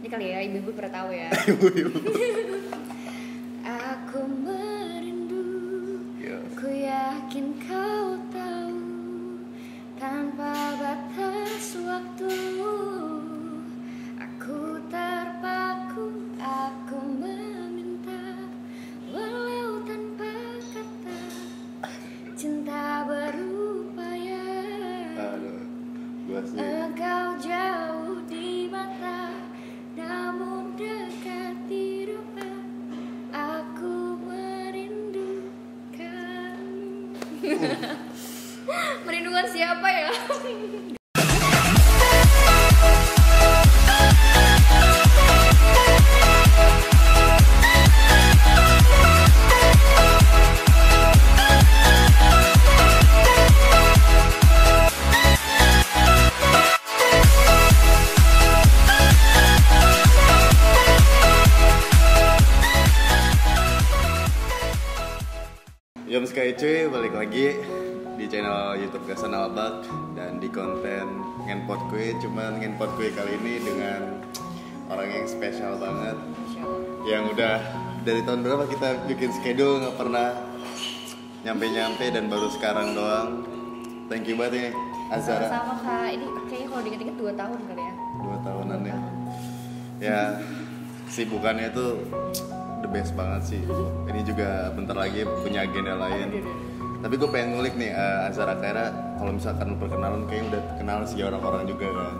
Ini kali ya ibu-ibu pernah tahu ya. Aku merindu, Ya. ku yakin kau Sky cuy, balik lagi di channel YouTube Gasan Alabak dan di konten ngenpot kue. Cuman ngenpot kue kali ini dengan orang yang spesial banget, yang udah dari tahun berapa kita bikin schedule nggak pernah nyampe-nyampe dan baru sekarang doang. Thank you banget nih Azara, Sama kak, ini kayaknya kalau diinget-inget 2 tahun kali ya. dua tahunan ya. Ya sibukannya tuh the best banget sih. Ini juga bentar lagi punya agenda lain. Tapi gue pengen ngulik nih eh, Azara Kaira kalau misalkan perkenalan kayaknya udah kenal sih orang-orang juga kan.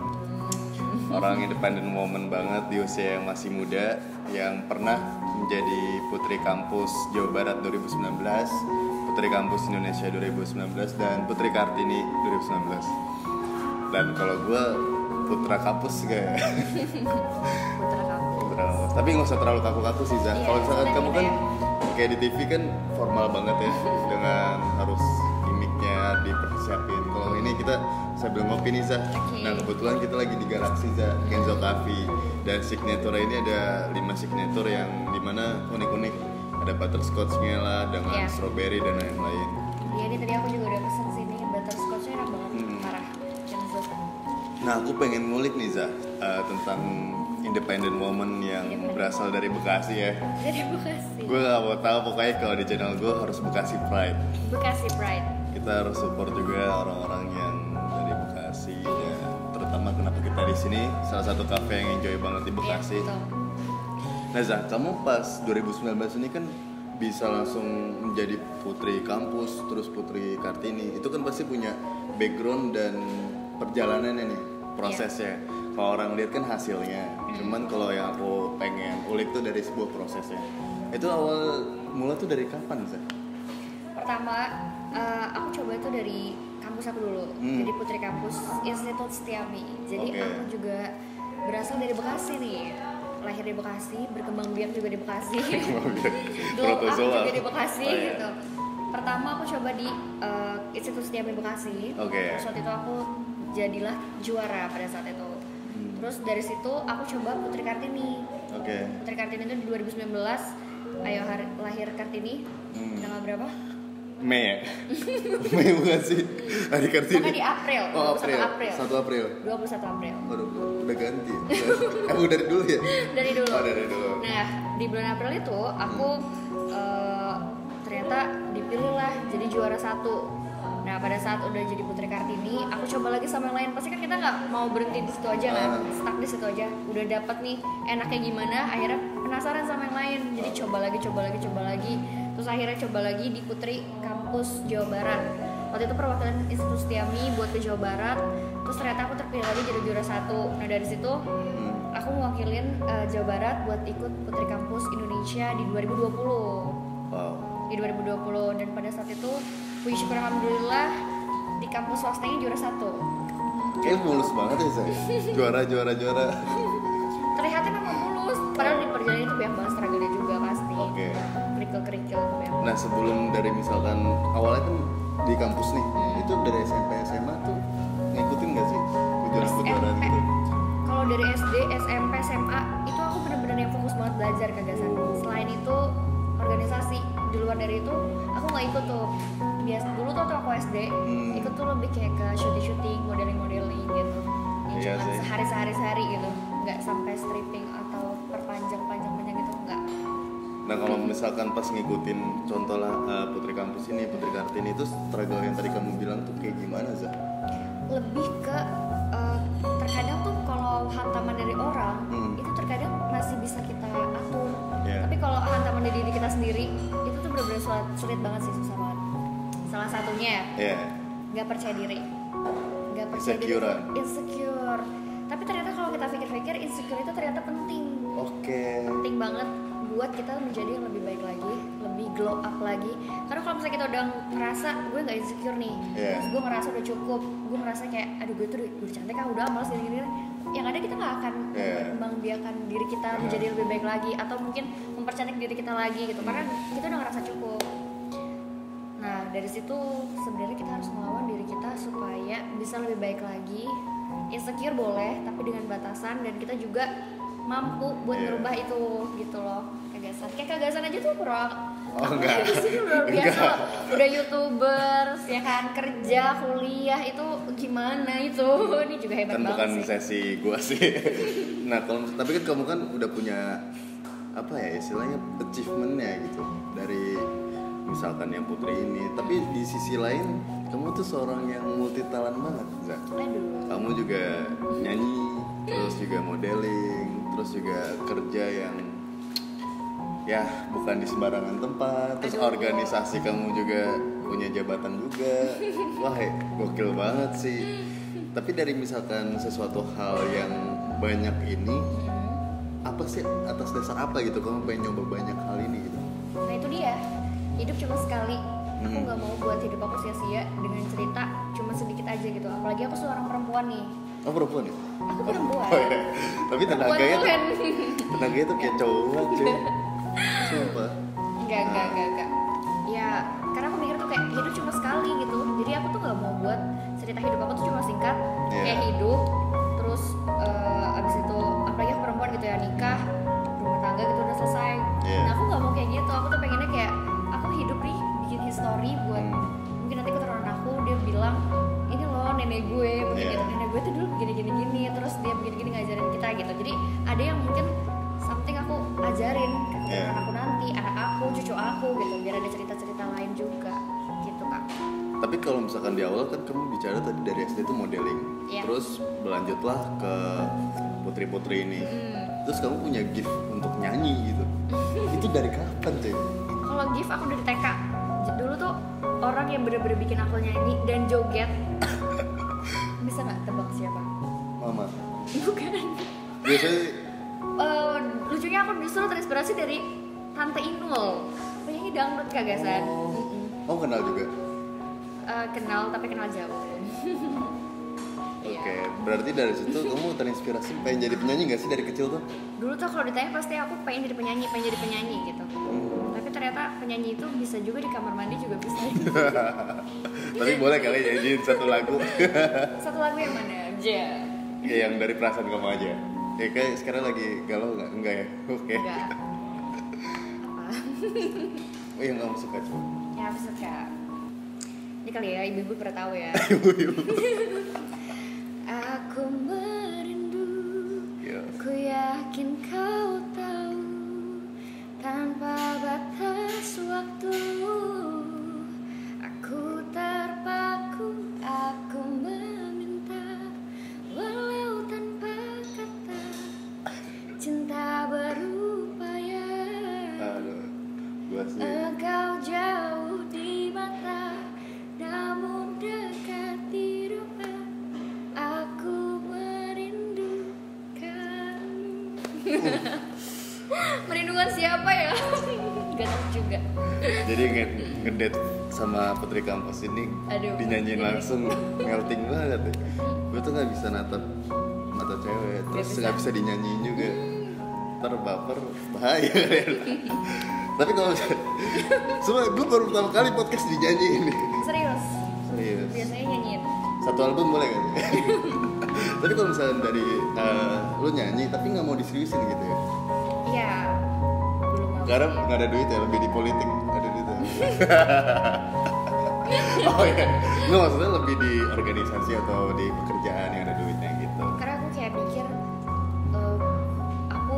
Orang independent woman banget di usia yang masih muda yang pernah menjadi putri kampus Jawa Barat 2019, putri kampus Indonesia 2019 dan putri Kartini 2019. Dan kalau gue putra kampus kayak. Kampus. Tapi nggak usah terlalu kaku-kaku sih Zah. Iya, Kalau misalkan santai kamu gitu kan ya. kayak di TV kan formal banget ya dengan harus gimmicknya dipersiapin. Kalau ini kita sambil ngopi nih Zah. Oke. Nah kebetulan kita lagi di Galaxy Zah, Kenzo Coffee dan signature ini ada 5 signature yang di mana unik-unik. Ada butterscotchnya lah dengan Iya. strawberry dan lain-lain. Iya ini tadi aku juga udah pesen sini butterscotchnya enak banget, Hmm. parah. Kenzo. Nah, aku pengen ngulik nih Zah eh, tentang independent woman yang Independent. berasal dari Bekasi ya. Jadi Bekasi. Gue gak mau tahu pokoknya kalau di channel gue harus Bekasi Pride. Bekasi Pride. Kita harus support juga orang-orang yang dari Bekasi ya. Terutama kenapa kita di sini salah satu cafe yang enjoy banget di Bekasi. Iya, betul. Nah Zah, kamu pas 2019 ini kan bisa langsung menjadi putri kampus, terus putri Kartini. Itu kan pasti punya background dan perjalanannya nih, prosesnya. Kalau orang lihat kan hasilnya. Cuman kalau yang aku pengen ulik tuh dari sebuah prosesnya. Itu awal mula tuh dari kapan Zah? Pertama, eh, aku coba itu dari kampus aku dulu. Hmm. Jadi putri kampus Institut Setiami. Jadi Oke. aku juga berasal dari Bekasi nih. Lahir di Bekasi, berkembang biak juga di Bekasi. Dulu aku juga di Bekasi Oh, iya. gitu. Pertama aku coba di eh, Institut Setiami Bekasi. Terus waktu itu aku jadilah juara pada saat itu. Hmm. Terus dari situ aku coba Putri Kartini. Oke. Putri Kartini itu di 2019. Ayo hari, lahir Kartini. Hmm. Tanggal berapa? Mei ya? Mei bukan sih? Hari Kartini. Pokoknya di April, Oh 21 April. April. 1 April. 21 April. Waduh, udah ganti. Aku dari dulu ya? Dari dulu. Oh, dari dulu. Nah, di bulan April itu aku eh, ternyata dipilih lah jadi juara satu. Nah, pada saat udah jadi Putri Kartini, aku coba lagi sama yang lain. Pasti kan kita nggak mau berhenti di situ aja kan, Ah. stuck di situ aja. Udah dapat nih enaknya gimana, akhirnya penasaran sama yang lain. Jadi coba lagi, coba lagi, coba lagi. Terus akhirnya coba lagi di Putri Kampus Jawa Barat. Waktu itu perwakilan Institut Setiami buat ke Jawa Barat. Terus ternyata aku terpilih lagi jadi juara satu. Nah dari situ Hmm. aku mewakilin eh, Jawa Barat buat ikut Putri Kampus Indonesia di 2020 Wow. di 2020 dan pada saat itu puji syukur alhamdulillah di kampus swastanya juara satu Kayaknya mulus banget ya saya. Juara, juara, juara. terlihatnya memang mulus padahal di perjalanan itu banyak banget struggle juga pasti Oke. kerikil kerikil banyak Nah sebelum dari misalkan awalnya kan di kampus nih, Hmm. itu dari SMP SMA tuh ngikutin gak sih kejuaraan-kejuaraan SMP. gitu? kalau dari SD SMP SMA itu aku bener-bener yang fokus banget belajar kagasan itu di luar dari itu aku nggak ikut tuh biasa dulu tuh waktu aku SD Hmm. ikut tuh lebih kayak ke syuting syuting modeling modeling gitu yang Iya cuma sehari sehari sehari gitu nggak sampai stripping Nah kalau misalkan pas ngikutin contoh lah eh, Putri Kampus ini, Putri Kartini itu struggle yang tadi kamu bilang tuh kayak gimana Zah? lebih ke eh, terkadang tuh kalau hantaman dari orang Hmm. itu terkadang masih bisa kita atur Iya. tapi kalau hantaman dari diri kita sendiri itu sulit, sulit banget sih susah banget. Salah satunya ya. Ya, nggak percaya diri. Nggak percaya diri Insecurean. tuh insecure. Tapi ternyata kalau kita pikir-pikir insecure itu ternyata penting. Oke. penting banget buat kita menjadi yang lebih baik lagi, lebih glow up lagi. Karena kalau misalnya kita udah ngerasa gue nggak insecure nih, Iya. terus gue ngerasa udah cukup, gue ngerasa kayak aduh gue tuh udah, cantik ah udah malas gini gini. Yang ada kita nggak akan Iya. membiarkan diri kita menjadi lebih baik lagi atau mungkin mempercantik diri kita lagi gitu. Karena kita udah ngerasa cukup. Nah dari situ sebenarnya kita harus melawan diri kita supaya bisa lebih baik lagi. Insecure boleh, tapi dengan batasan dan kita juga mampu buat Iya. ngerubah itu gitu loh kagasan kayak kagasan aja tuh kurang. Oh, aku enggak. di sini luar biasa. Enggak. udah youtubers ya kan? Kerja kuliah itu gimana itu? Ini juga hebat Kan bukan banget sih. sesi gua sih. nah kalau tapi kan kamu kan udah punya apa ya istilahnya achievementnya gitu. Dari misalkan yang putri ini. Tapi di sisi lain kamu tuh seorang yang multi talent banget, aduh. Kamu juga nyanyi terus juga modeling terus juga kerja yang ya bukan di sembarangan tempat. Terus Aduh. organisasi kamu juga punya jabatan juga. Wah he, gokil banget sih. Tapi dari misalkan sesuatu hal yang banyak ini apa sih atas dasar apa gitu? Kamu pengen nyoba banyak hal ini gitu? Nah itu dia. Hidup cuma sekali. Aku Hmm. nggak mau buat hidup aku sia-sia dengan cerita cuma sedikit aja gitu. Apalagi aku seorang perempuan nih. Oh perempuan ya? Aku perempuan. oh ya tapi perempuan tenaganya tuh keren tenaganya tuh kayak cowok cuy sumpah Enggak, enggak, enggak, enggak. Ya, karena aku mikir tuh kayak hidup cuma sekali gitu. Jadi aku tuh nggak mau buat cerita hidup aku tuh cuma singkat, Iya. kayak hidup, terus eh, abis itu apalagi aku perempuan gitu ya nikah, rumah tangga gitu udah selesai. Iya. Nah aku nggak mau kayak gitu. Aku tuh pengennya kayak aku hidup nih bikin history buat Hmm. mungkin nanti keturunan aku dia bilang ini loh nenek gue begini Iya. gitu. nenek gue tuh dulu begini gini gini terus dia begini gini ngajarin kita gitu jadi ada yang mungkin something aku ajarin ke Iya. Aku gitu biar ada cerita-cerita lain juga gitu kak Tapi kalau misalkan di awal kan kamu bicara tadi dari SD itu modeling, Iya. terus berlanjutlah ke putri-putri ini. Hmm. Terus kamu punya gift untuk nyanyi gitu. itu dari kapan cuy? kalau gift aku dari TK dulu tuh orang yang bener-bener bikin aku nyanyi dan joget bisa nggak tebak siapa Mama. bukan Biasanya Eh, lucunya aku justru terinspirasi dari Tante Inul penyanyi dangdut kagasan oh, oh kenal juga. Eh, kenal tapi kenal jauh Oke, Iya. berarti dari situ kamu terinspirasi pengen jadi penyanyi gak sih dari kecil tuh? dulu tuh kalau ditanya pasti aku pengen jadi penyanyi pengen jadi penyanyi gitu Hmm. tapi ternyata penyanyi itu bisa juga di kamar mandi juga bisa Tapi boleh kali nyanyiin satu lagu satu lagu yang mana aja ya, yang dari perasaan kamu aja. Ya kayak sekarang lagi galau nggak? Enggak ya? Oke. enggak apa Oh yang kamu suka coba. ya aku suka. Ini kali ya ibu-ibu pernah tahu ya. Aku Putri Kampus ini Aduh. dinyanyiin langsung melting banget ya. Gue tuh nggak bisa natap mata cewek, terus bisa. nggak bisa dinyanyiin juga. Ntar baper bahaya. Tapi kalau semua gue baru pertama kali podcast dinyanyiin. Serius? Serius. Biasanya nyanyiin Satu album boleh kan? tapi kalau misalnya dari eh, lu nyanyi tapi nggak mau diseriusin gitu ya? Iya Karena nggak ada duit ya, lebih di politik ada duit ya. oh iya, nggak maksudnya lebih di organisasi atau di pekerjaan yang ada duitnya gitu. Karena aku kayak pikir eh, Aku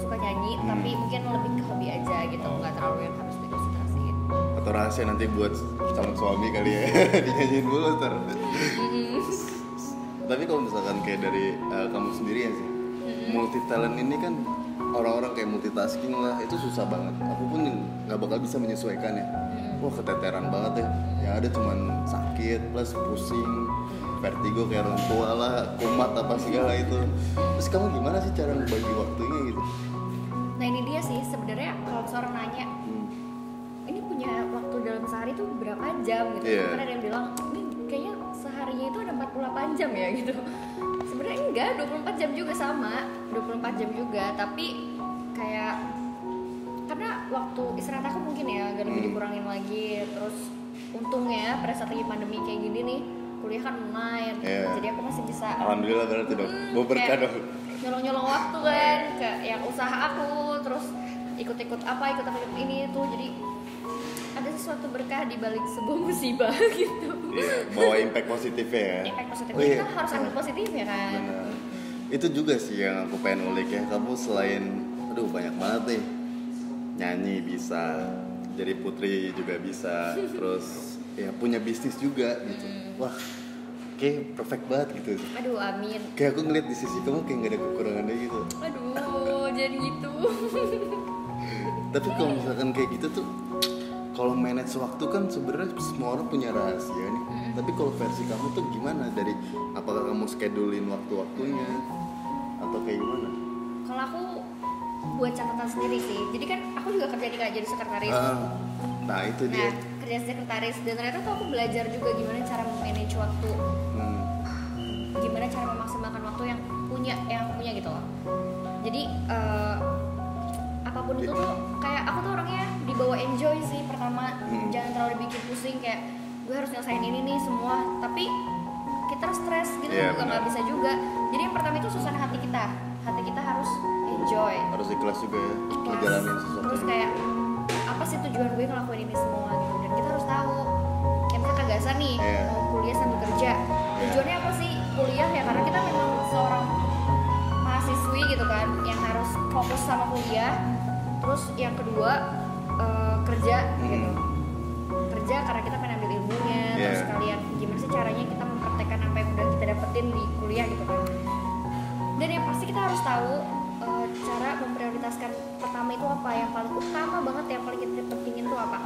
suka nyanyi Hmm. Tapi mungkin lebih ke hobi aja gitu. Nggak terlalu yang harus dikonsentrasiin atau rahasia nanti buat calon suami kali ya? Dinyanyiin dulu ntar. Tapi kalau misalkan kayak dari eh, kamu sendiri ya sih multi talent ini kan orang-orang kayak multitasking lah itu susah banget. Aku pun nggak bakal bisa menyesuaikan ya. Wah keteteran banget ya ada cuman sakit plus pusing vertigo kayak orang tua lah kumat apa segala itu. Terus kamu gimana sih cara membagi waktunya gitu? Nah ini dia sih sebenarnya kalau seorang nanya Hmm. ini punya waktu dalam sehari tuh berapa jam? gitu. Karena ada yang bilang ini kayaknya seharinya itu ada 48 jam ya gitu. Sebenarnya enggak 24 jam juga sama 24 jam juga. Tapi kayak karena waktu istirahat aku mungkin ya agak lebih Hmm. dikurangin lagi. Terus untungnya pada saat lagi pandemi kayak gini nih kuliah kan online Iya. jadi aku masih bisa alhamdulillah berarti dong Hmm, mau berkah dong nyolong-nyolong waktu kan ke yang usaha aku terus ikut-ikut apa ikut-ikut ini tuh jadi ada sesuatu berkah di balik sebuah musibah gitu Iya, bawa impact positif ya impact positif Oh, iya. kita harus ambil positifnya kan Benar. Itu juga sih yang aku pengen ulik ya. Kamu selain, aduh banyak banget nih. Nyanyi bisa, jadi putri juga bisa, terus ya punya bisnis juga gitu. Wah, kayak perfect banget gitu. aduh amin Kayak aku ngeliat di sisi kamu kayak gak ada kekurangannya gitu. aduh jadi gitu Tapi kalau misalkan kayak gitu tuh, kalau manage waktu kan sebenarnya semua orang punya rahasia nih. Tapi kalau versi kamu tuh gimana? Dari apakah kamu schedulein waktu-waktunya atau kayak gimana? kalau aku buat catatan sendiri sih. Jadi kan aku juga kerja di jadi sekretaris. Ah, nah itu dia. nah kerja sekretaris. Dan ternyata tuh aku belajar juga gimana cara memanage waktu. Hmm. gimana cara memaksimalkan waktu yang punya yang punya gitu loh. Jadi eh, apa pun itu tuh kayak aku tuh orangnya dibawa enjoy sih pertama. Hmm. jangan terlalu bikin pusing kayak gue harus nyelesain ini nih semua. Tapi kita stres gitu Iya, juga nggak bisa juga. Jadi yang pertama itu suasana hati kita. Hati kita Harus ikhlas juga ya ikhlas. ngejalanin sesuatu. terus kayak apa sih tujuan gue ngelakuin ini semua gitu dan kita harus tahu kayak misalnya kagasan nih Iya. mau kuliah sambil kerja tujuannya apa sih kuliah ya karena kita memang seorang mahasiswi gitu kan yang harus fokus sama kuliah terus yang kedua eh, kerja gitu kerja karena kita pengen ambil ilmunya terus Iya. kalian gimana sih caranya kita mempraktekkan apa yang udah kita dapetin di kuliah gitu kan dan yang pasti kita harus tahu eh, cara memprioritaskan pertama itu apa yang paling utama banget yang paling kita pentingin tuh apa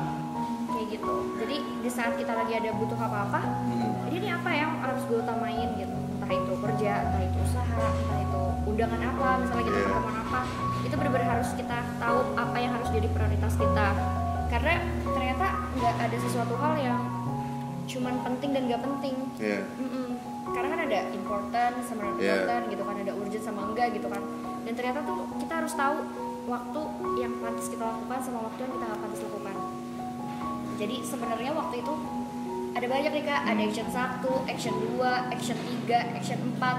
kayak gitu jadi di saat kita lagi ada butuh apa-apa Hmm. jadi ini apa yang harus gue utamain gitu entah itu kerja entah itu usaha entah itu undangan apa misalnya kita Iya. pertemuan apa itu benar-benar harus kita tahu apa yang harus jadi prioritas kita karena ternyata nggak ada sesuatu hal yang cuman penting dan nggak penting Iya. Mm-mm. Karena kan ada important sama non Iya. important gitu kan, ada urgent sama enggak gitu kan. Dan ternyata tuh kita harus tahu waktu yang pantas kita lakukan sama waktu yang kita nggak pantas lakukan. Jadi sebenarnya waktu itu ada banyak nih kak, ada action 1, action 2, action 3, action 4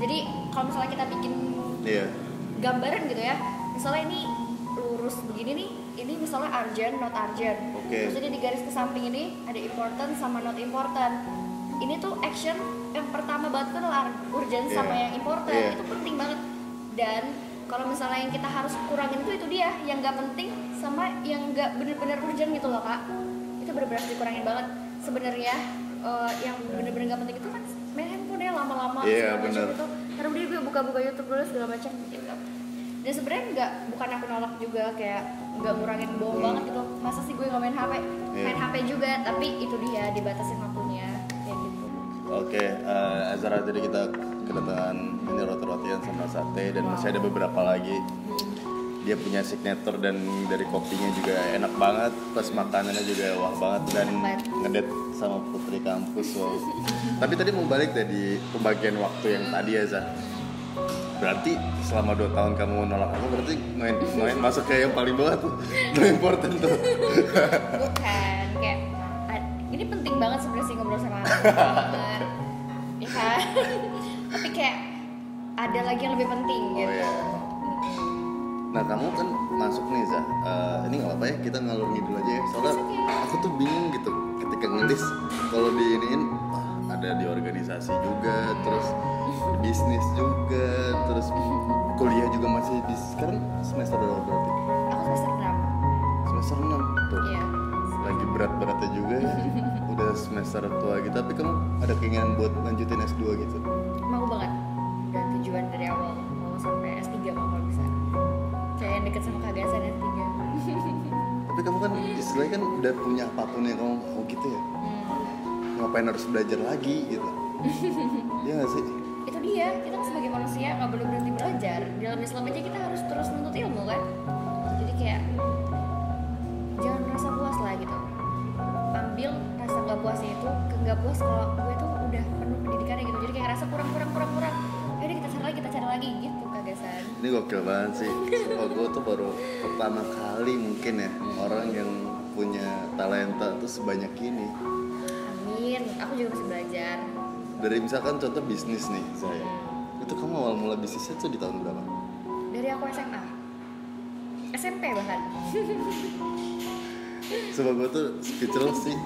Jadi kalau misalnya kita bikin Iya. gambaran gitu ya Misalnya ini lurus begini nih, ini misalnya urgent, not urgent Oke. Terus ini di garis ke samping ini ada important sama not important Ini tuh action yang pertama banget kan urgent Iya. sama yang important Iya. Itu penting banget Dan kalau misalnya yang kita harus kurangin itu itu dia yang nggak penting sama yang nggak bener-bener urgent gitu loh kak itu bener-bener dikurangin banget sebenarnya eh, yang bener-bener nggak penting itu kan main handphone ya lama-lama Iya, segala macam karena dia gue buka-buka YouTube dulu segala macam gitu dan sebenarnya nggak bukan aku nolak juga kayak nggak ngurangin bohong Hmm. banget gitu masa sih gue nggak main HP Iya. main HP juga tapi itu dia dibatasin kayak gitu Oke, eh, Azara jadi kita kedatangan ini roti-rotian sama sate dan masih ada beberapa lagi. Dia punya signature dan dari kopinya juga enak banget, plus makanannya juga wah banget dan ngedet sama putri kampus wow. Tapi tadi mau balik tadi pembagian waktu yang tadi ya Zah. Berarti selama 2 tahun kamu nolak aku berarti main main masuk kayak yang paling bawah tuh, no important tuh. bukan banget sebenarnya sih ngobrol sama aku banget ya kan tapi kayak ada lagi yang lebih penting Oh gitu iya. Nah kamu kan masuk nih Zah Eh, Ini gak apa-apa ya kita ngalur ngidul aja ya Soalnya okay. aku tuh bingung gitu Ketika ngelis Kalau di iniin wah, Ada di organisasi juga Terus di bisnis juga Terus kuliah juga masih di Sekarang semester berapa berarti? aku semester 6 semester 6 tuh iya lagi berat-beratnya juga ya. udah semester tua gitu tapi kamu ada keinginan buat lanjutin S2 gitu? Mau banget. Udah tujuan dari awal mau sampai S3 mau kalau bisa. Kayak yang deket sama kagasan S3 tapi kamu kan istilahnya kan udah punya apa pun yang kamu mau gitu ya? Hmm. ngapain harus belajar lagi gitu? Iya gak sih? itu dia. Kita kan sebagai manusia nggak boleh berhenti belajar. Di dalam Islam aja kita harus terus menuntut ilmu kan? Jadi kayak nggak puasnya itu nggak puas kalau gue tuh udah penuh pendidikannya gitu. Jadi kayak ngerasa kurang kurang kurang kurang Yaudah kita cari lagi kita cari lagi. Gitu kagasan Ini gokil banget sih. Oh gue tuh baru pertama kali mungkin ya Orang yang punya talenta tuh sebanyak ini. Amin. Aku juga masih belajar. Dari misalkan contoh bisnis nih saya Itu kamu awal mula bisnisnya tuh di tahun berapa? dari aku SMA SMP bahkan Sebab gue tuh speechless sih.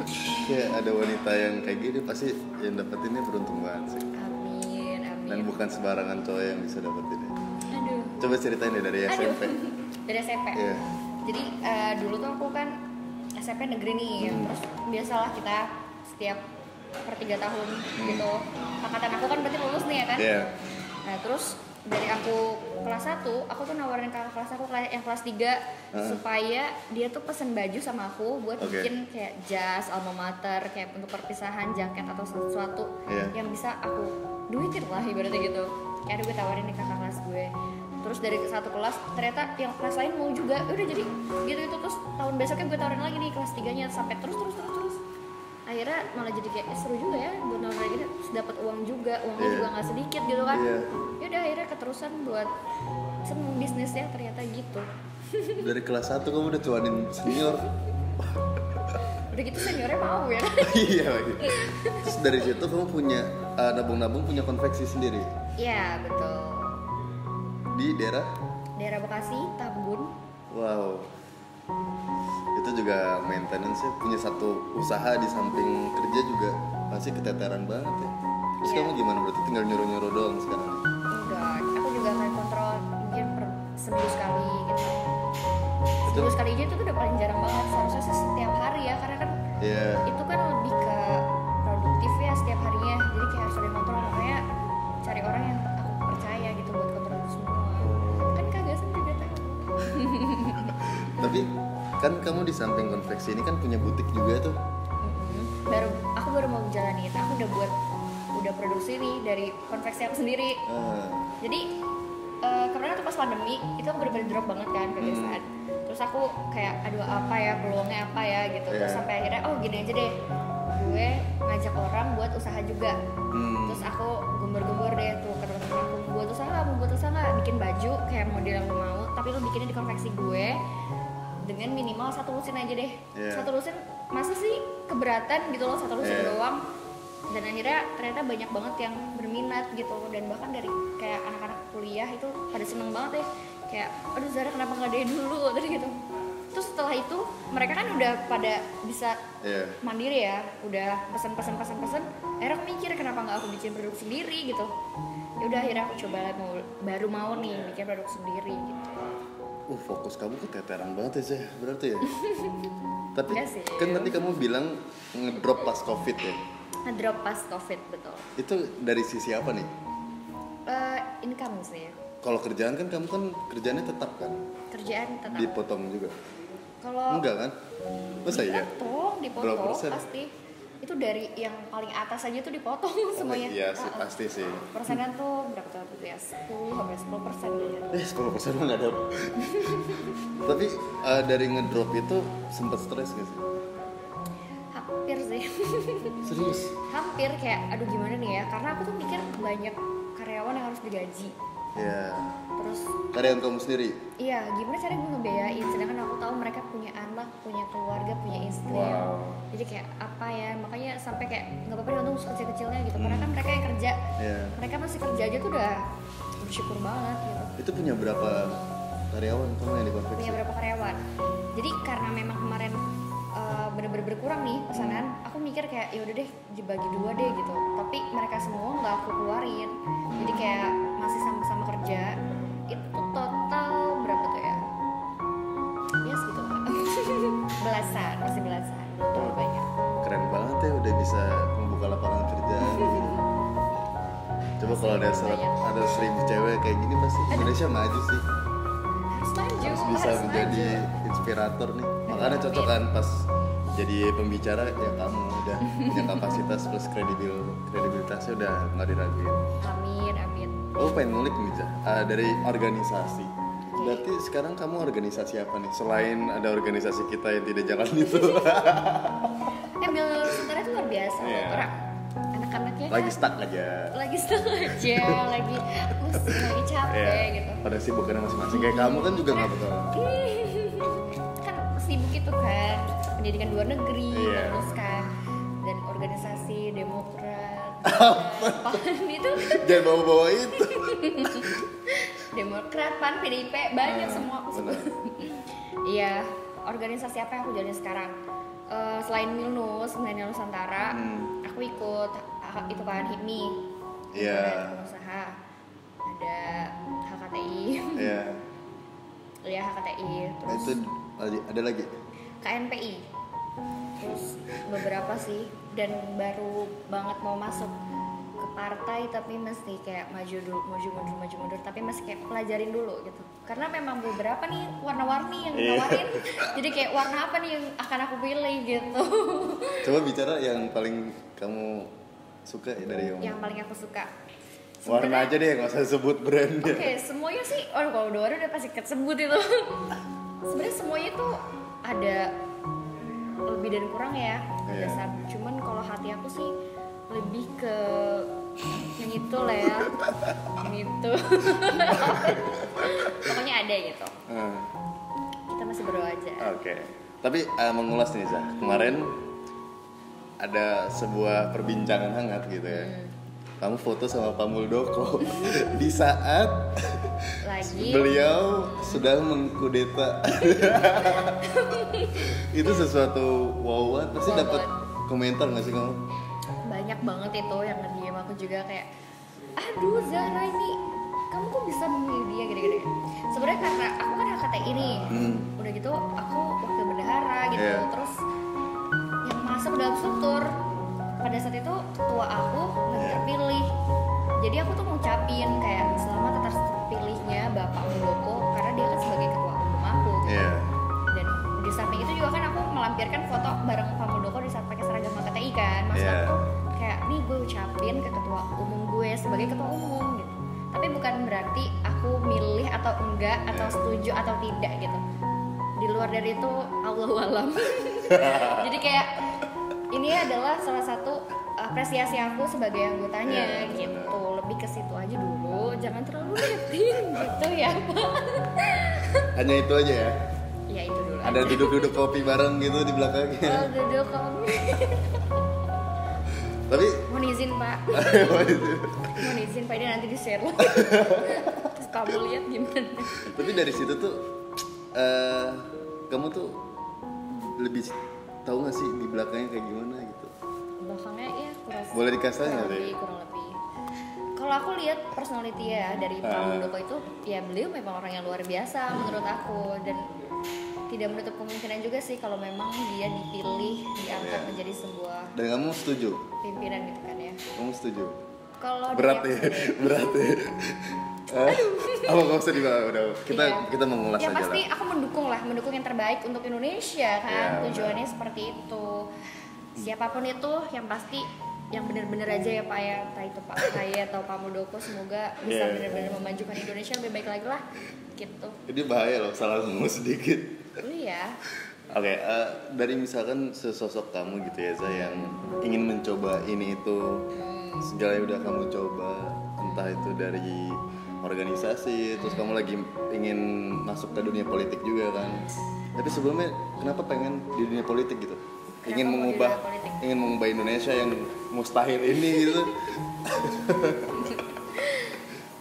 Kayak ada wanita yang kayak gini Pasti yang dapetinnya beruntung banget sih. Amin amin. Dan bukan sembarangan cowok yang bisa dapetinnya. Aduh. Coba ceritain deh dari Aduh. SMP dari SMP Iya. jadi eh, dulu tuh aku kan SMP negeri nih. Terus biasalah kita setiap per tiga tahun gitu. Angkatan aku kan berarti lulus nih ya kan? Iya. Nah terus dari aku kelas 1 aku tuh nawarin kakak kelas aku yang kelas 3 Heeh. supaya dia tuh pesen baju sama aku buat Oke. bikin kayak jas alma mater kayak untuk perpisahan jaket atau sesuatu Iya. yang bisa aku duitin lah ibaratnya gitu kayak gue tawarin nih kakak kelas gue terus dari satu kelas ternyata yang kelas lain mau juga udah jadi gitu itu terus tahun besoknya gue tawarin lagi nih kelas tiganya sampai terus terus terus terus akhirnya malah jadi kayak eh, seru juga ya buat nawarin gitu dapat uang juga uangnya Iya. juga nggak sedikit gitu kan Iya. ya udah akhirnya keterusan buat bisnisnya ternyata gitu. Dari kelas 1 kamu udah cuanin senior. Udah gitu seniornya mau ya? Iya lagi Terus dari situ kamu punya uh, Nabung-nabung punya konveksi sendiri? Iya betul. Di daerah? Daerah Bekasi Tambun. Wow. Itu juga maintenance ya punya satu usaha di samping kerja juga pasti keteteran banget ya. Terus Iya. kamu gimana? Berarti tinggal nyuruh-nyuruh doang sekarang? Seminggu sekali gitu. Itu seminggu sekali aja itu tuh udah paling jarang banget seharusnya sih setiap hari ya karena kan ya itu kan lebih ke produktif ya setiap harinya jadi kayak harus ada kontrol makanya cari orang yang aku percaya gitu buat kontrol semua. Kan kagasan juga tahu tapi kan kamu di samping konveksi ini kan punya butik juga tuh. Baru aku baru mau jalanin aku udah buat udah produksi nih dari konveksi aku sendiri. Ah, jadi eh, kemarin tuh pas pandemi itu aku bener-bener drop banget kan Hmm. kebiasaan terus aku kayak aduh apa ya peluangnya apa ya gitu terus Iya. sampai akhirnya oh gini aja deh gue ngajak orang buat usaha juga hmm. terus aku gembor-gembor deh tuh ke teman-teman aku buat usaha mau buat usaha nggak bikin baju kayak model yang mau tapi lo bikinnya di konveksi gue dengan minimal satu lusin aja deh Iya. satu lusin masa sih keberatan gitu loh satu lusin Iya. doang dan akhirnya ternyata banyak banget yang berminat gitu. Dan bahkan dari kayak anak-anak kuliah itu pada seneng banget deh kayak aduh Zara kenapa nggak dari dulu? Dari gitu. Terus setelah itu mereka kan udah pada bisa Iya. mandiri ya. Udah pesen pesen pesen pesen. Akhirnya aku mikir kenapa nggak aku bikin produk sendiri? Gitu. Ya udah akhirnya aku coba mau baru mau nih bikin produk sendiri gitu. Uh, fokus kamu keteteran banget ya, Zah, berarti ya. Tapi sih. kan tadi kamu bilang ngedrop pas covid ya. Ngedrop pas covid betul Itu dari sisi apa nih? Eh, income sih Kalau kerjaan kan kamu kan kerjanya tetap kan? kerjaan tetap Dipotong juga. kalau Enggak kan? Masa iya? dipotong dipotong pasti itu dari yang paling atas aja tuh dipotong semuanya Iya sih, ah. pasti sih. persenan tuh berapa tuh ya 10 sampai 10 persen gitu Eh, 10 persen nggak ada. Tapi eh, dari ngedrop itu sempat stres gak sih? Hampir sih Serius? hampir kayak aduh gimana nih ya karena aku tuh mikir banyak karyawan yang harus digaji Ya. terus Karyawan kamu sendiri? iya gimana cara gue ngebiayain sedangkan aku tahu mereka punya anak punya keluarga punya istri Wow. jadi kayak apa ya makanya sampai kayak nggak apa-apa untung sekecil kecilnya gitu karena kan mereka yang kerja Ya. mereka masih kerja aja tuh udah bersyukur banget gitu Itu punya berapa karyawan kamu yang dikonveksi? punya berapa karyawan jadi karena memang kemarin bener-bener berkurang nih pesanan hmm. aku mikir kayak ya udah deh dibagi dua deh gitu. Tapi mereka semua nggak aku keluarin. Jadi kayak masih sama-sama kerja itu total berapa tuh ya? Ya segitu lah. Belasan masih belasan. Terlalu banyak. keren banget ya udah bisa membuka lapangan kerja. Coba kalau ada serap, ada seribu cewek kayak gini pasti Indonesia maju sih. Harus maju harus bisa harus menjadi maju. inspirator nih. Makanya cocok kan pas jadi pembicara ya kamu udah punya kapasitas plus kredibil kredibilitasnya udah nggak diraguin amin amin Oh pengen ngulik nih Ah, dari organisasi. Berarti sekarang kamu organisasi apa nih? Selain ada organisasi kita yang tidak jalan itu, eh Mil Nusantara itu luar biasa loh Iya. Orang anak-anaknya lagi kan stuck aja. lagi stuck aja lagi pusing lagi capek Iya. gitu Pada sibuknya masing-masing. Kayak kamu kan juga nggak betul. kan sibuk itu kan pendidikan luar negeri Iya. terus kan dan organisasi demokrat pan itu Jangan bawa-bawa itu. demokrat pan PDIP banyak semua aku sebut iya organisasi apa yang aku jalani sekarang Eh, selain Milnus Milenial Nusantara Hmm. aku ikut ah, itu kan HIPMI Iya. Himpunan pengusaha ada HKTI Ya, ya HKTI nah, terus itu ada lagi. KNPI terus beberapa sih dan baru banget mau masuk ke partai tapi mesti kayak maju dulu maju mundur maju mundur tapi masih kayak pelajarin dulu gitu karena memang beberapa nih warna-warni yang Iya. nawarin jadi kayak warna apa nih yang akan aku pilih gitu Coba bicara yang paling kamu suka ya dari yang, yang paling aku suka warna Sebenarnya- aja deh, nggak usah sebut brandnya. Oke, semuanya sih, oh kalau udah warna udah pasti kesebut itu. Sebenarnya semuanya tuh ada lebih dan kurang ya, Iya. saat. Cuman kalau hati aku sih lebih ke yang itu lah ya, yang itu. Pokoknya ada gitu. Hmm. Kita masih berdoa aja. Oke. Tapi eh, mengulas nih Zah, kemarin ada sebuah perbincangan hangat gitu ya. Kamu foto sama Pak Muldoko di saat Lagi. beliau sudah mengkudeta. itu sesuatu wow banget. Pasti Wow dapat komentar nggak sih kamu? banyak banget itu yang nge-DM aku juga kayak aduh Zara ini kamu kok bisa memilih dia gini-gini sebenarnya karena aku kan HKTI nih Hmm. udah gitu aku wakil bendahara gitu Iya. terus yang masuk dalam struktur pada saat itu ketua aku jadi aku tuh ngucapin kayak selamat atas terpilihnya Bapak Muldoko karena dia kan sebagai ketua umum aku. Iya. dan di samping itu juga kan aku melampirkan foto bareng Pak Muldoko di saat pakai seragam HKTI kan. Maksud aku kayak nih gue ucapin ke ketua umum gue sebagai ketua umum gitu. Tapi bukan berarti aku milih atau enggak atau Iya. setuju atau tidak gitu. Di luar dari itu Allah alam. Jadi kayak ini adalah salah satu apresiasi aku sebagai anggotanya Iya, gitu lebih ke situ aja dulu jangan terlalu liatin gitu ya Pak Hanya itu aja ya. ya itu dulu Ada duduk-duduk kopi bareng gitu di belakangnya. Oh, duduk kamu. Tapi Mohon izin pak. Mohon izin pak ini nanti di share. Terus kamu lihat gimana? tapi dari situ tuh eh kamu tuh lebih tahu nggak sih di belakangnya kayak gimana gitu Belakangnya ya kurang. Boleh dikasih kurang nggak, lebih, kurang lebih. Kalau aku lihat personality ya dari Pak Ah. Muldoko itu, ya beliau memang orang yang luar biasa menurut aku. Dan tidak menutup kemungkinan juga sih kalau memang dia dipilih diangkat Iya. menjadi sebuah dan kamu setuju? pimpinan gitu kan ya. kamu setuju? Kalau berat ya berat ya. Eh, apa nggak usah dibahas udah kita Iya. kita mengulas ya aja pasti lah. aku mendukung lah mendukung yang terbaik untuk Indonesia kan Iya, tujuannya seperti itu. Siapa pun itu yang pasti yang benar-benar aja ya pak ya entah itu pak saya atau pak Muldoko semoga bisa Iya. benar-benar memajukan Indonesia lebih baik lagi lah gitu jadi bahaya loh salah ngomong sedikit iya Oke, eh, dari misalkan sesosok kamu gitu ya, Zah, yang ingin mencoba ini itu, segala yang udah kamu coba, entah itu dari organisasi, terus kamu lagi ingin masuk ke dunia politik juga kan. Tapi sebelumnya, kenapa pengen di dunia politik gitu? Ingin Kenapa di mengubah, ingin mengubah Indonesia yang mustahil ini gitu.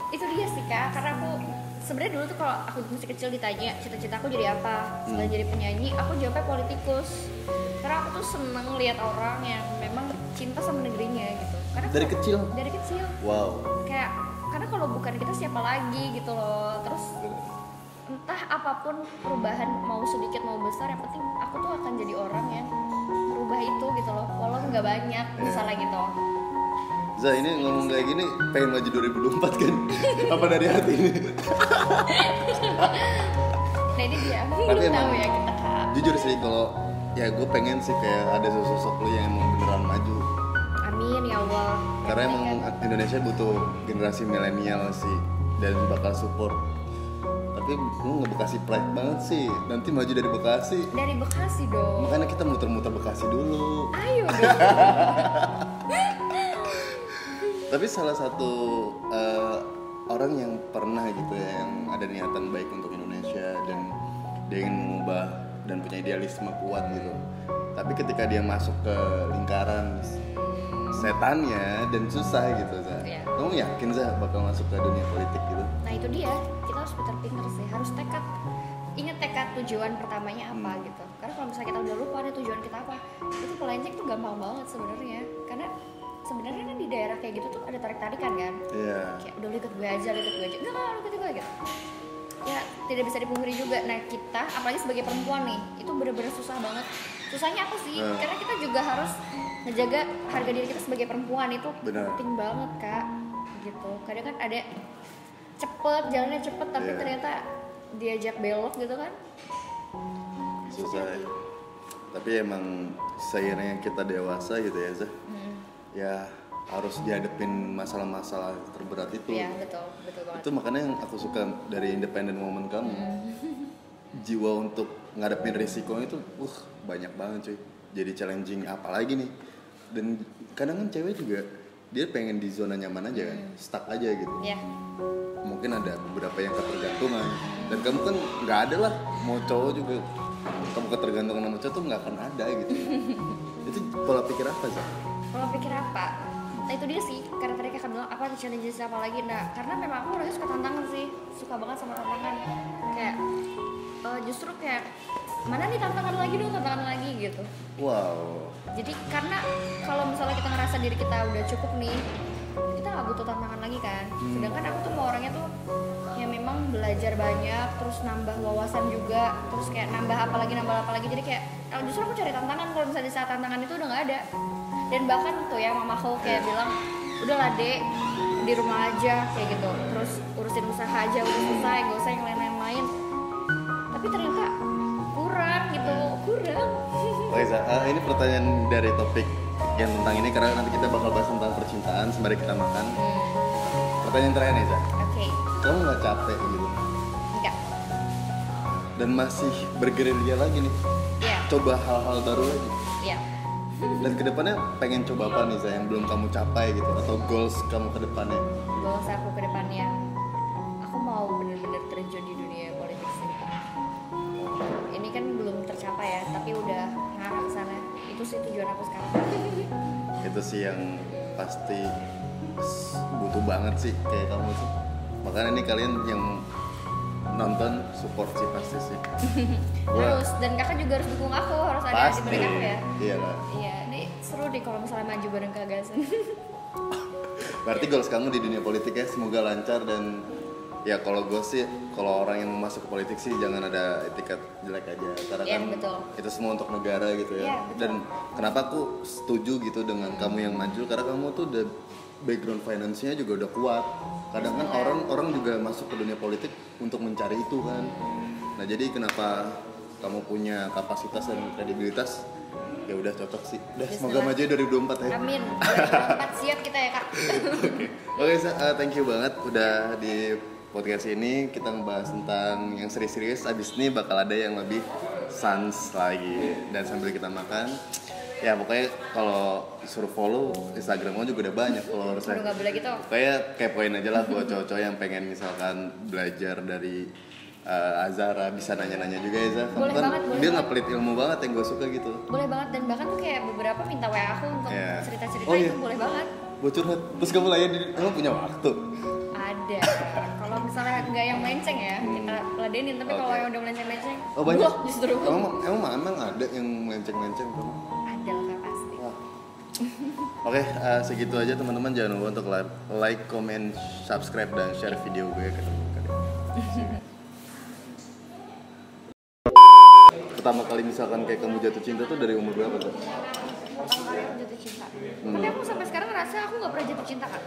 itu dia sih kak karena aku sebenarnya dulu tuh kalau aku masih kecil ditanya cita-cita aku jadi apa selain Hmm. jadi penyanyi aku jawabnya politikus karena aku tuh seneng lihat orang yang memang cinta sama negerinya gitu karena Dari kalau- kecil? dari kecil Wow. kayak karena kalau bukan kita siapa lagi gitu loh terus entah apa pun perubahan mau sedikit mau besar yang penting aku tuh akan jadi orang yang merubah itu gitu loh walau nggak banyak Iya. misalnya gitu Za ini ngomong kayak gini pengen maju 2024 kan? Apa dari hati ini? nah ini dia Tapi belum emang- tahu ya kita kak Jujur sih kalau ya gue pengen sih kayak ada sosok lu yang emang beneran maju. amin ya allah Karena emang penting Indonesia butuh generasi milenial sih dan bakal support. Tapi lu nggak Bekasi pride banget sih. Nanti maju dari Bekasi. dari bekasi dong Makanya kita muter-muter Bekasi dulu. ayo dong Tapi salah satu eh, orang yang pernah gitu ya yang ada niatan baik untuk Indonesia dan dia ingin mengubah dan punya idealisme kuat gitu. Tapi ketika dia masuk ke lingkaran setannya dan susah gitu, Za. Iya. Kamu yakin Za bakal masuk ke dunia politik gitu? nah itu dia harus pinter-pinter sih harus tekad. Ingat tekad tujuan pertamanya apa Hmm. gitu. Karena kalau misalnya kita udah lupa nih tujuan kita apa itu melenceng tuh gampang banget sebenarnya. Karena sebenarnya kan di daerah kayak gitu tuh ada tarik tarikan kan? Iya. kayak udah ikut gue aja ikut gue aja. Enggak enggak ikut gue gitu. Ya tidak bisa dipungkiri juga. Nah kita apalagi sebagai perempuan nih itu bener-bener susah banget. Susahnya apa sih? Hmm. karena kita juga harus ngejaga harga diri kita sebagai perempuan itu Benar. penting banget kak. Gitu. Kadang kan ada cepet jalannya cepet tapi Iya. ternyata diajak belok gitu kan Susah. ya. Tapi emang seiringnya kita dewasa gitu ya, Za. Hmm. Ya harus dihadapin masalah-masalah terberat itu. Iya betul betul banget itu makanya yang aku suka dari independent woman kamu Hmm. jiwa untuk ngadepin risiko itu uh banyak banget cuy jadi challenging apalagi nih dan kadang kan cewek juga dia pengen di zona nyaman aja kan Hmm. stuck aja gitu ya mungkin ada beberapa yang ketergantungan. Dan kamu kan nggak ada lah mau cowok juga kamu ketergantungan sama cowok tuh nggak akan ada gitu. Itu pola pikir apa sih? Kalau pikir apa? Nah itu dia sih karena tadi kakak bilang apa challenges apa lagi? Nah karena memang aku orangnya suka tantangan sih suka banget sama tantangan. Kayak eh, justru kayak mana nih tantangan lagi dong tantangan lagi gitu. Wow. Jadi karena kalau misalnya kita ngerasa diri kita udah cukup nih nggak butuh tantangan lagi kan. Sedangkan aku tuh mau orangnya tuh yang memang belajar banyak terus nambah wawasan juga terus kayak nambah apa lagi nambah apa lagi. Jadi kayak kalau justru aku cari tantangan. Kalau misalnya di saat tantangan itu udah nggak ada. Dan bahkan tuh ya mamaku kayak bilang udah lah dek di rumah aja kayak gitu. Terus urusin usaha aja udah selesai gak usah yang lain-lain. Lain tapi ternyata kurang gitu. Kurang Oke, eh, ini pertanyaan dari topik yang tentang ini karena nanti kita bakal bahas tentang percintaan sembari kita makan. Hmm, Pertanyaan terakhir nih, oke Kamu nggak capek gitu? enggak Dan masih bergerilya lagi nih, Iya, coba hal-hal baru lagi. iya. Dan ke depannya pengen coba apa nih, Za, yang belum kamu capai gitu? Atau goals kamu ke depannya? Goals aku ke Itu sih tujuan aku sekarang. Itu sih yang pasti butuh banget sih kayak kamu tuh. Makanya ini kalian yang nonton support sih pasti sih. Harus dan kakak juga harus dukung aku, harus ada di pasti. balik aku ya. Iya lah. Iya, ini seru deh kalau misalnya maju bareng Kak Gasen. Berarti goals kamu di dunia politik ya semoga lancar dan ya kalau gue sih kalau orang yang mau masuk ke politik sih jangan ada etiket jelek aja karena Iya, kan betul. itu semua untuk negara gitu ya. Iya, betul. dan kenapa aku setuju gitu dengan kamu yang maju karena kamu tuh udah background finance-nya juga udah kuat. Kadang kan orang orang juga masuk ke dunia politik untuk mencari itu kan. Nah jadi kenapa kamu punya kapasitas dan kredibilitas ya udah cocok sih. Udah semoga maju 2024 ya. Amin. 2024 siap kita ya kak. Oke, Sa, uh, thank you banget udah di podcast ini kita ngebahas tentang yang serius-serius. Abis ini bakal ada yang lebih sans lagi dan sambil kita makan. Ya pokoknya kalau suruh follow Instagram kamu juga udah banyak nggak boleh gitu. Kayak kepoin aja lah buat cowok-cowok yang pengen misalkan belajar dari uh, Azara bisa nanya-nanya juga ya Zah. Kamu Boleh kan banget, boleh dia nggak pelit ilmu banget yang gue suka gitu. Boleh banget dan bahkan tuh kayak beberapa minta WA aku untuk Iya. cerita-cerita Oh, iya. itu boleh banget. Curhat. Terus kamu layanin, emang punya waktu? Ada. kalau misalnya nggak yang melenceng ya, kita ladenin. Tapi kalau Oke. yang udah melenceng-melenceng, Oh banyak? wah, justru Emang, emang emang ada yang melenceng-melenceng kamu? ada lah pasti. Wah. Oke, eh, segitu aja teman-teman. Jangan lupa untuk like, like, comment, subscribe, dan share video gue ke teman kalian. Pertama kali misalkan kayak kamu jatuh cinta tuh dari umur berapa tuh? Jatuh cinta. Hmm. Tapi aku sampai sekarang ngerasa aku nggak pernah jatuh cinta kak